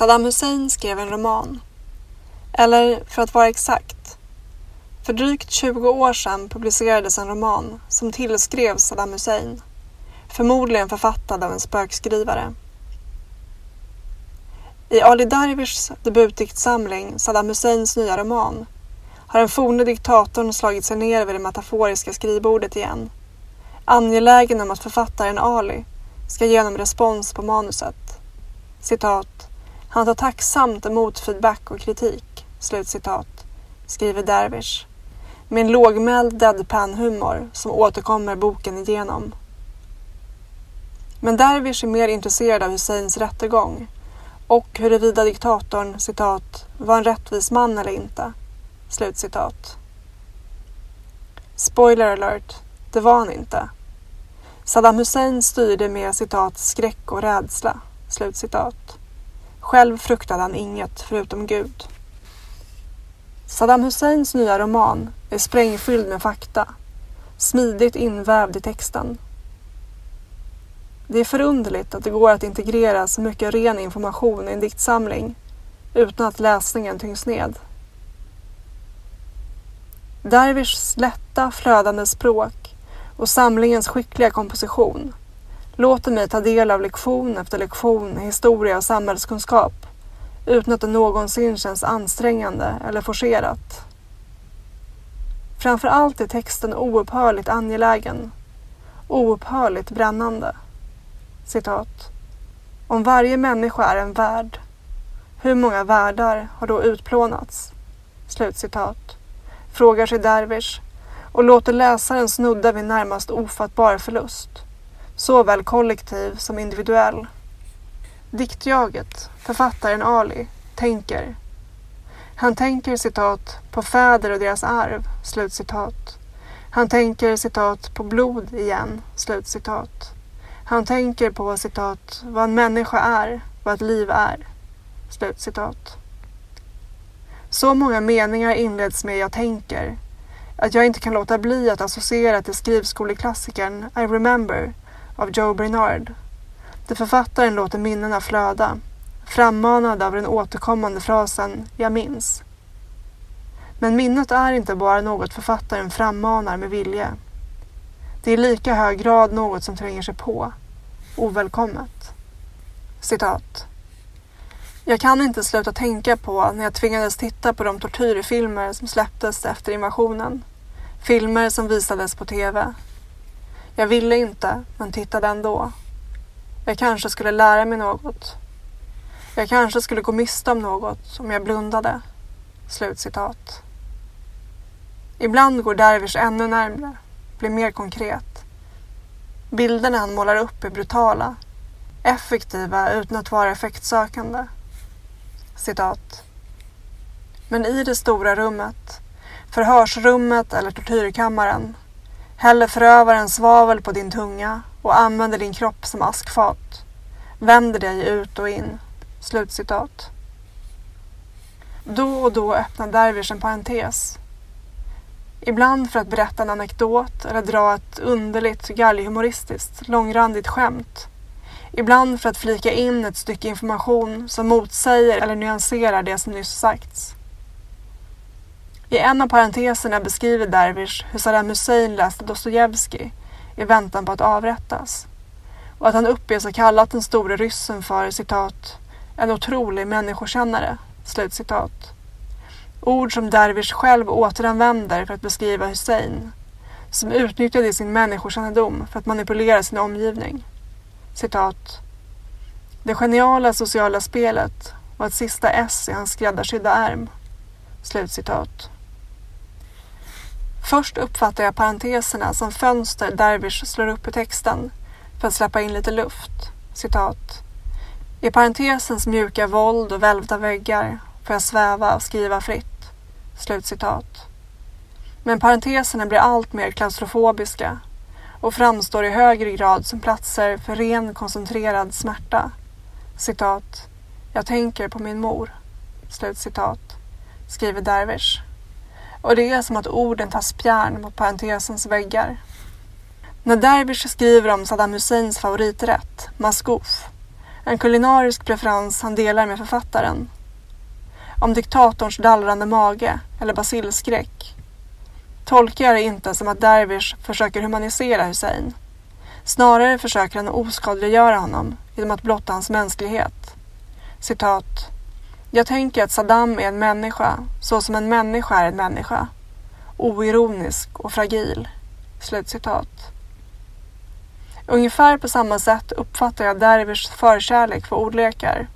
Saddam Hussein skrev en roman. Eller för att vara exakt. För drygt 20 år sedan publicerades en roman som tillskrevs Saddam Hussein. Förmodligen författad av en spökskrivare. I Ali Darwish debutdiktsamling Saddam Husseins nya roman har den forne diktatorn slagit sig ner vid det metaforiska skrivbordet igen. Angelägen om att författaren Ali ska ge honom respons på manuset. Citat. Han tar tacksamt emot feedback och kritik. Slutcitat. Skriver Dervish. Med en lågmäld deadpan-humor som återkommer boken igenom. Men Dervish är mer intresserad av Husseins rättegång och huruvida diktatorn citat, var en rättvis man eller inte. Slutcitat. Spoiler alert, det var han inte. Saddam Hussein styrde med citat skräck och rädsla. Slutcitat. Själv fruktade han inget förutom Gud. Saddam Husseins nya roman är sprängfylld med fakta, smidigt invävd i texten. Det är förunderligt att det går att integrera så mycket ren information i en diktsamling utan att läsningen tyngs ned. Dervishs lätta, flödande språk och samlingens skickliga komposition låter mig ta del av lektion efter lektion i historia och samhällskunskap utan att det någonsin känns ansträngande eller forcerat. Framför allt är texten oupphörligt angelägen, oupphörligt brännande. Citat. Om varje människa är en värld, hur många världar har då utplånats? Slutcitat. Frågar sig Dervish och låter läsaren snudda vid närmast ofattbar förlust. Såväl kollektiv som individuell. Diktjaget, författaren Ali, tänker. Han tänker citat på fäder och deras arv, slutcitat. Han tänker citat på blod igen, slutcitat. Han tänker på citat vad en människa är, vad ett liv är. Slutcitat. Så många meningar inleds med jag tänker att jag inte kan låta bli att associera till skrivskoleklassikern I remember av Joe Bernard. Där författaren låter minnena flöda, frammanad av den återkommande frasen jag minns. Men minnet är inte bara något författaren frammanar med vilje. Det är i lika hög grad något som tränger sig på, ovälkommet. Citat. Jag kan inte sluta tänka på när jag tvingades titta på de tortyrfilmer som släpptes efter invasionen. Filmer som visades på TV. Jag ville inte, men tittade ändå. Jag kanske skulle lära mig något. Jag kanske skulle gå miste om något om jag blundade. Slutcitat. Ibland går Dervish ännu närmre, blir mer konkret. Bilderna han målar upp är brutala, effektiva utan att vara effektsökande. Citat. Men i det stora rummet, förhörsrummet eller tortyrkammaren, häller förövaren svavel på din tunga och använder din kropp som askfat. Vänder dig ut och in. Slutcitat. Då och då öppnar Dervish en parentes. Ibland för att berätta en anekdot eller dra ett underligt galghumoristiskt långrandigt skämt Ibland för att flika in ett stycke information som motsäger eller nyanserar det som nyss sagts. I en av parenteserna beskriver Dervish hur Saddam Hussein läste Dostojevskij i väntan på att avrättas och att han uppges ha kallat den store ryssen för citat en otrolig människokännare. Slutcitat. Ord som Dervish själv återanvänder för att beskriva Hussein som utnyttjade sin människokännedom för att manipulera sin omgivning citat. Det geniala sociala spelet var ett sista S i hans skräddarsydda ärm. Slutcitat. Först uppfattar jag parenteserna som fönster Dervish slår upp i texten för att släppa in lite luft. Citat. I parentesens mjuka våld och välvda väggar får jag sväva och skriva fritt. Slutcitat. Men parenteserna blir allt mer klaustrofobiska och framstår i högre grad som platser för ren koncentrerad smärta. Citat. Jag tänker på min mor. Slut citat. Skriver Dervish. Och det är som att orden tar spjärn mot parentesens väggar. När Dervish skriver om Saddam Husseins favoriträtt, maskouf, En kulinarisk preferens han delar med författaren. Om diktatorns dallrande mage eller basilskräck tolkar jag det inte som att Dervish försöker humanisera Hussein. Snarare försöker han oskadliggöra honom genom att blotta hans mänsklighet. Citat. Jag tänker att Saddam är en människa så som en människa är en människa. Oironisk och fragil. Slutcitat. Ungefär på samma sätt uppfattar jag Dervishs förkärlek för ordlekar.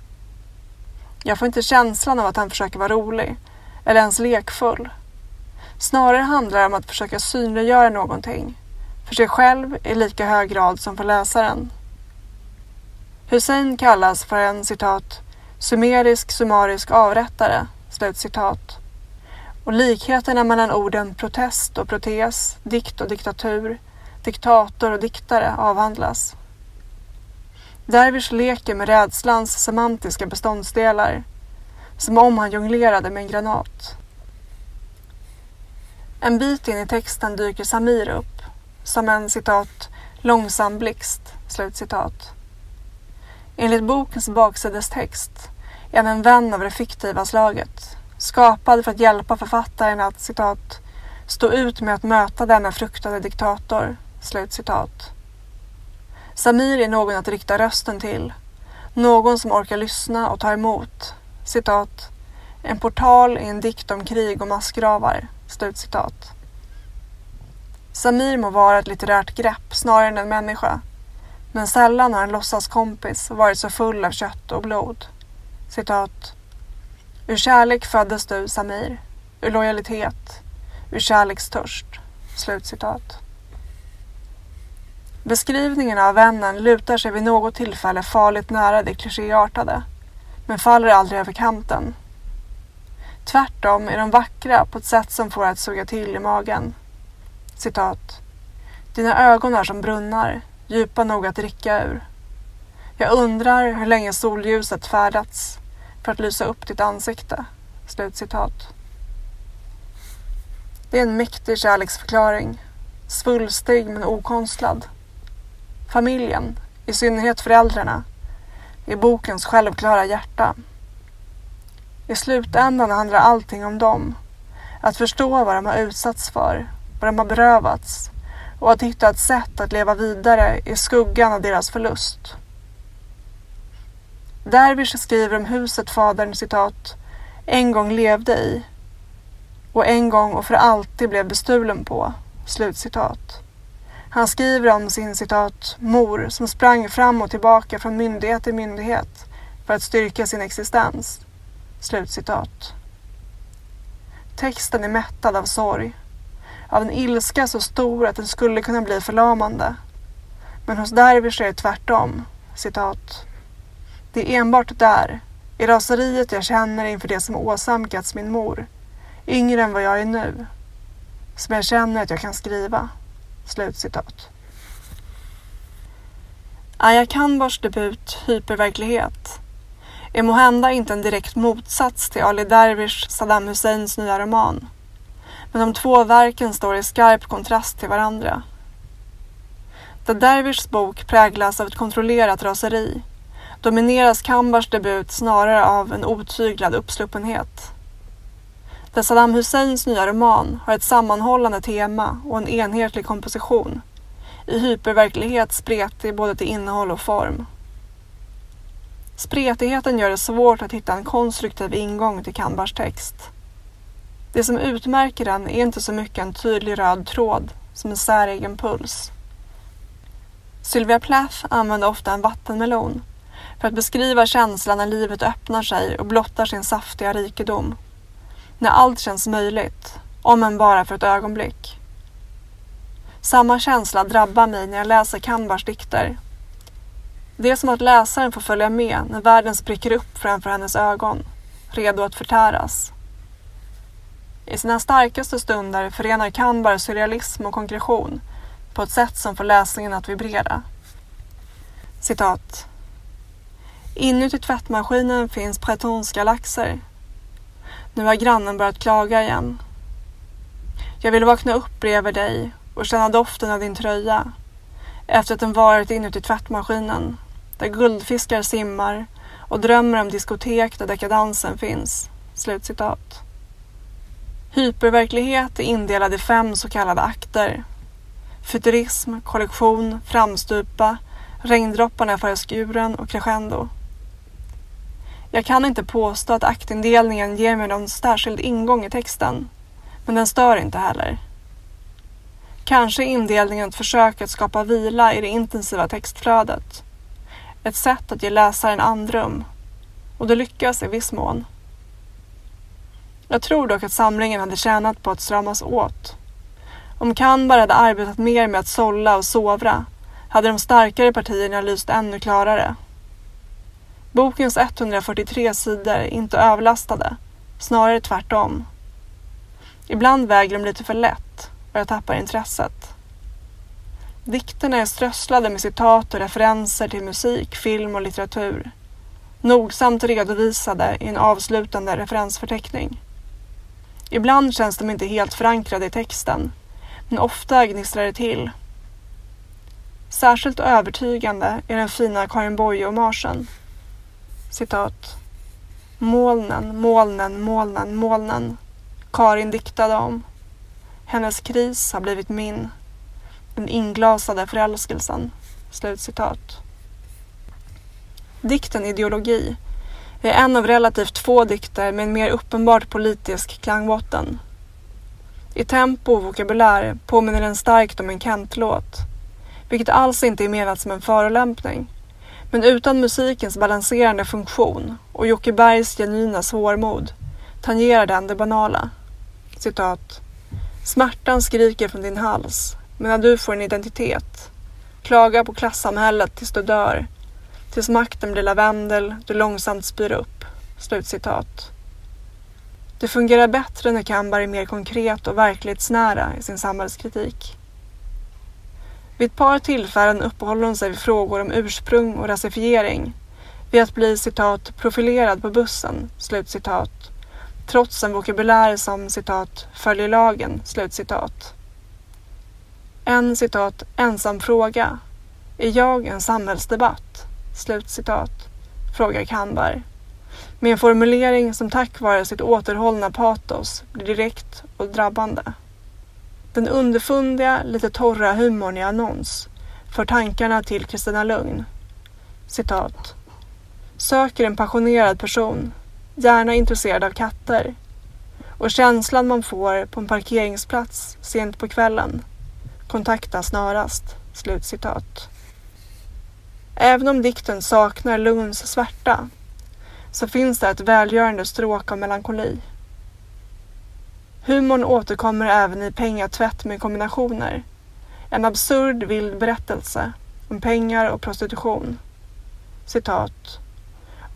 Jag får inte känslan av att han försöker vara rolig eller ens lekfull. Snarare handlar det om att försöka synliggöra någonting för sig själv i lika hög grad som för läsaren. Hussein kallas för en citat sumerisk summarisk avrättare, slutcitat. Och likheterna mellan orden protest och protes, dikt och diktatur, diktator och diktare avhandlas. Dervish leker med rädslans semantiska beståndsdelar, som om han jonglerade med en granat. En bit in i texten dyker Samir upp, som en citat långsam blixt, slutcitat. Enligt bokens baksidestext är han en vän av det fiktiva slaget, skapad för att hjälpa författaren att citat stå ut med att möta denna fruktade diktator. Slut citat. Samir är någon att rikta rösten till, någon som orkar lyssna och ta emot. Citat. En portal i en dikt om krig och massgravar. slut citat. Samir må vara ett litterärt grepp snarare än en människa. Men sällan har en låtsaskompis varit så full av kött och blod. Citat. Ur kärlek föddes du, Samir. Ur lojalitet. Ur kärlekstörst. Slutcitat. Beskrivningen av vännen lutar sig vid något tillfälle farligt nära det klichéartade, men faller aldrig över kanten. Tvärtom är de vackra på ett sätt som får att suga till i magen. Citat. Dina ögon är som brunnar, djupa nog att dricka ur. Jag undrar hur länge solljuset färdats för att lysa upp ditt ansikte. Slutcitat. Det är en mäktig kärleksförklaring. Svulstig men okonstlad. Familjen, i synnerhet föräldrarna, är bokens självklara hjärta. I slutändan handlar allting om dem. Att förstå vad de har utsatts för, vad de har berövats och att hitta ett sätt att leva vidare i skuggan av deras förlust. Dervish skriver om huset fadern citat en gång levde i och en gång och för alltid blev bestulen på. Slutcitat. Han skriver om sin citat mor som sprang fram och tillbaka från myndighet till myndighet för att styrka sin existens. Slutcitat. Texten är mättad av sorg. Av en ilska så stor att den skulle kunna bli förlamande. Men hos Dervish är det tvärtom. Citat. Det är enbart där, i raseriet jag känner inför det som åsamkats min mor, yngre än vad jag är nu, som jag känner att jag kan skriva. Slutcitat. Aya Kanbars debut Hyperverklighet är måhända inte en direkt motsats till Ali Dervish Saddam Husseins nya roman. Men de två verken står i skarp kontrast till varandra. Där Dervishs bok präglas av ett kontrollerat raseri domineras Kambars debut snarare av en otyglad uppsluppenhet. Där Saddam Husseins nya roman har ett sammanhållande tema och en enhetlig komposition. I hyperverklighet spretig både till innehåll och form. Spretigheten gör det svårt att hitta en konstruktiv ingång till Kambars text. Det som utmärker den är inte så mycket en tydlig röd tråd som en säregen puls. Sylvia Plath använder ofta en vattenmelon för att beskriva känslan när livet öppnar sig och blottar sin saftiga rikedom. När allt känns möjligt, om än bara för ett ögonblick. Samma känsla drabbar mig när jag läser Kanbars dikter. Det är som att läsaren får följa med när världen spricker upp framför hennes ögon, redo att förtäras. I sina starkaste stunder förenar Kanbar surrealism och konkretion på ett sätt som får läsningen att vibrera. Citat. Inuti tvättmaskinen finns bretonskalaxer. Nu har grannen börjat klaga igen. Jag vill vakna upp bredvid dig och känna doften av din tröja efter att den varit inuti tvättmaskinen där guldfiskar simmar och drömmer om diskotek där dekadansen finns. Slutcitat. Hyperverklighet är indelad i fem så kallade akter. Futurism, kollektion, framstupa, regndropparna före skuren och crescendo. Jag kan inte påstå att aktindelningen ger mig någon särskild ingång i texten, men den stör inte heller. Kanske är indelningen ett försök att skapa vila i det intensiva textflödet. Ett sätt att ge läsaren andrum. Och det lyckas i viss mån. Jag tror dock att samlingen hade tjänat på att stramas åt. Om Kanbar hade arbetat mer med att sålla och sovra hade de starkare partierna lyst ännu klarare. Bokens 143 sidor är inte överlastade, snarare tvärtom. Ibland väger de lite för lätt och jag tappar intresset. Dikterna är strösslade med citat och referenser till musik, film och litteratur. Nogsamt redovisade i en avslutande referensförteckning. Ibland känns de inte helt förankrade i texten, men ofta gnistrar det till. Särskilt övertygande är den fina Karin Boye-hommagen. Citat. Molnen, molnen, molnen, molnen. Karin diktade om. Hennes kris har blivit min. Den inglasade förälskelsen. Slutcitat. Dikten Ideologi är en av relativt få dikter med en mer uppenbart politisk klangbotten. I tempo och vokabulär påminner den starkt om en Kent-låt, vilket alls inte är menat som en förolämpning. Men utan musikens balanserande funktion och Jocke Bergs genuina svårmod tangerar den det banala. Citat. Smärtan skriker från din hals medan du får en identitet. Klaga på klassamhället tills du dör. Tills makten blir lavendel du långsamt spyr upp. Slutcitat. Det fungerar bättre när Kambar är mer konkret och verklighetsnära i sin samhällskritik. Vid ett par tillfällen uppehåller hon sig vid frågor om ursprung och rasifiering. Vid att bli citat profilerad på bussen, slutcitat, trots en vokabulär som citat följer lagen, slutcitat. En citat ensam fråga. Är jag en samhällsdebatt? Slutcitat. Frågar Kambar. Med en formulering som tack vare sitt återhållna patos blir direkt och drabbande. Den underfundiga, lite torra humorn i annons för tankarna till Kristina Lugn. Citat. Söker en passionerad person, gärna intresserad av katter. Och känslan man får på en parkeringsplats sent på kvällen. Kontakta snarast. Slutcitat. Även om dikten saknar Lunds svärta så finns det ett välgörande stråk av melankoli. Humorn återkommer även i Pengatvätt med kombinationer. En absurd vild berättelse om pengar och prostitution. Citat.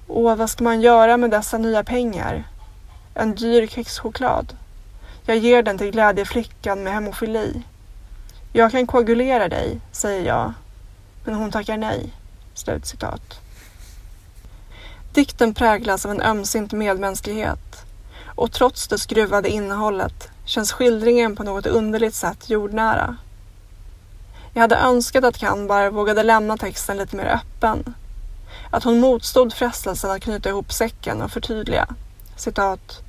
Åh, vad ska man göra med dessa nya pengar? En dyr kexchoklad. Jag ger den till glädjeflickan med hemofili. Jag kan koagulera dig, säger jag. Men hon tackar nej. Slutcitat. Dikten präglas av en ömsint medmänsklighet och trots det skruvade innehållet känns skildringen på något underligt sätt jordnära. Jag hade önskat att Kanbar vågade lämna texten lite mer öppen. Att hon motstod frestelsen att knyta ihop säcken och förtydliga. Citat.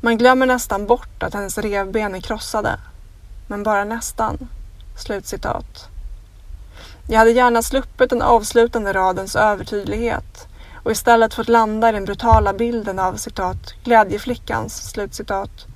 Man glömmer nästan bort att hennes revben är krossade. Men bara nästan. Slutcitat. Jag hade gärna sluppit den avslutande radens övertydlighet och istället fått landa i den brutala bilden av citat glädjeflickans slutcitat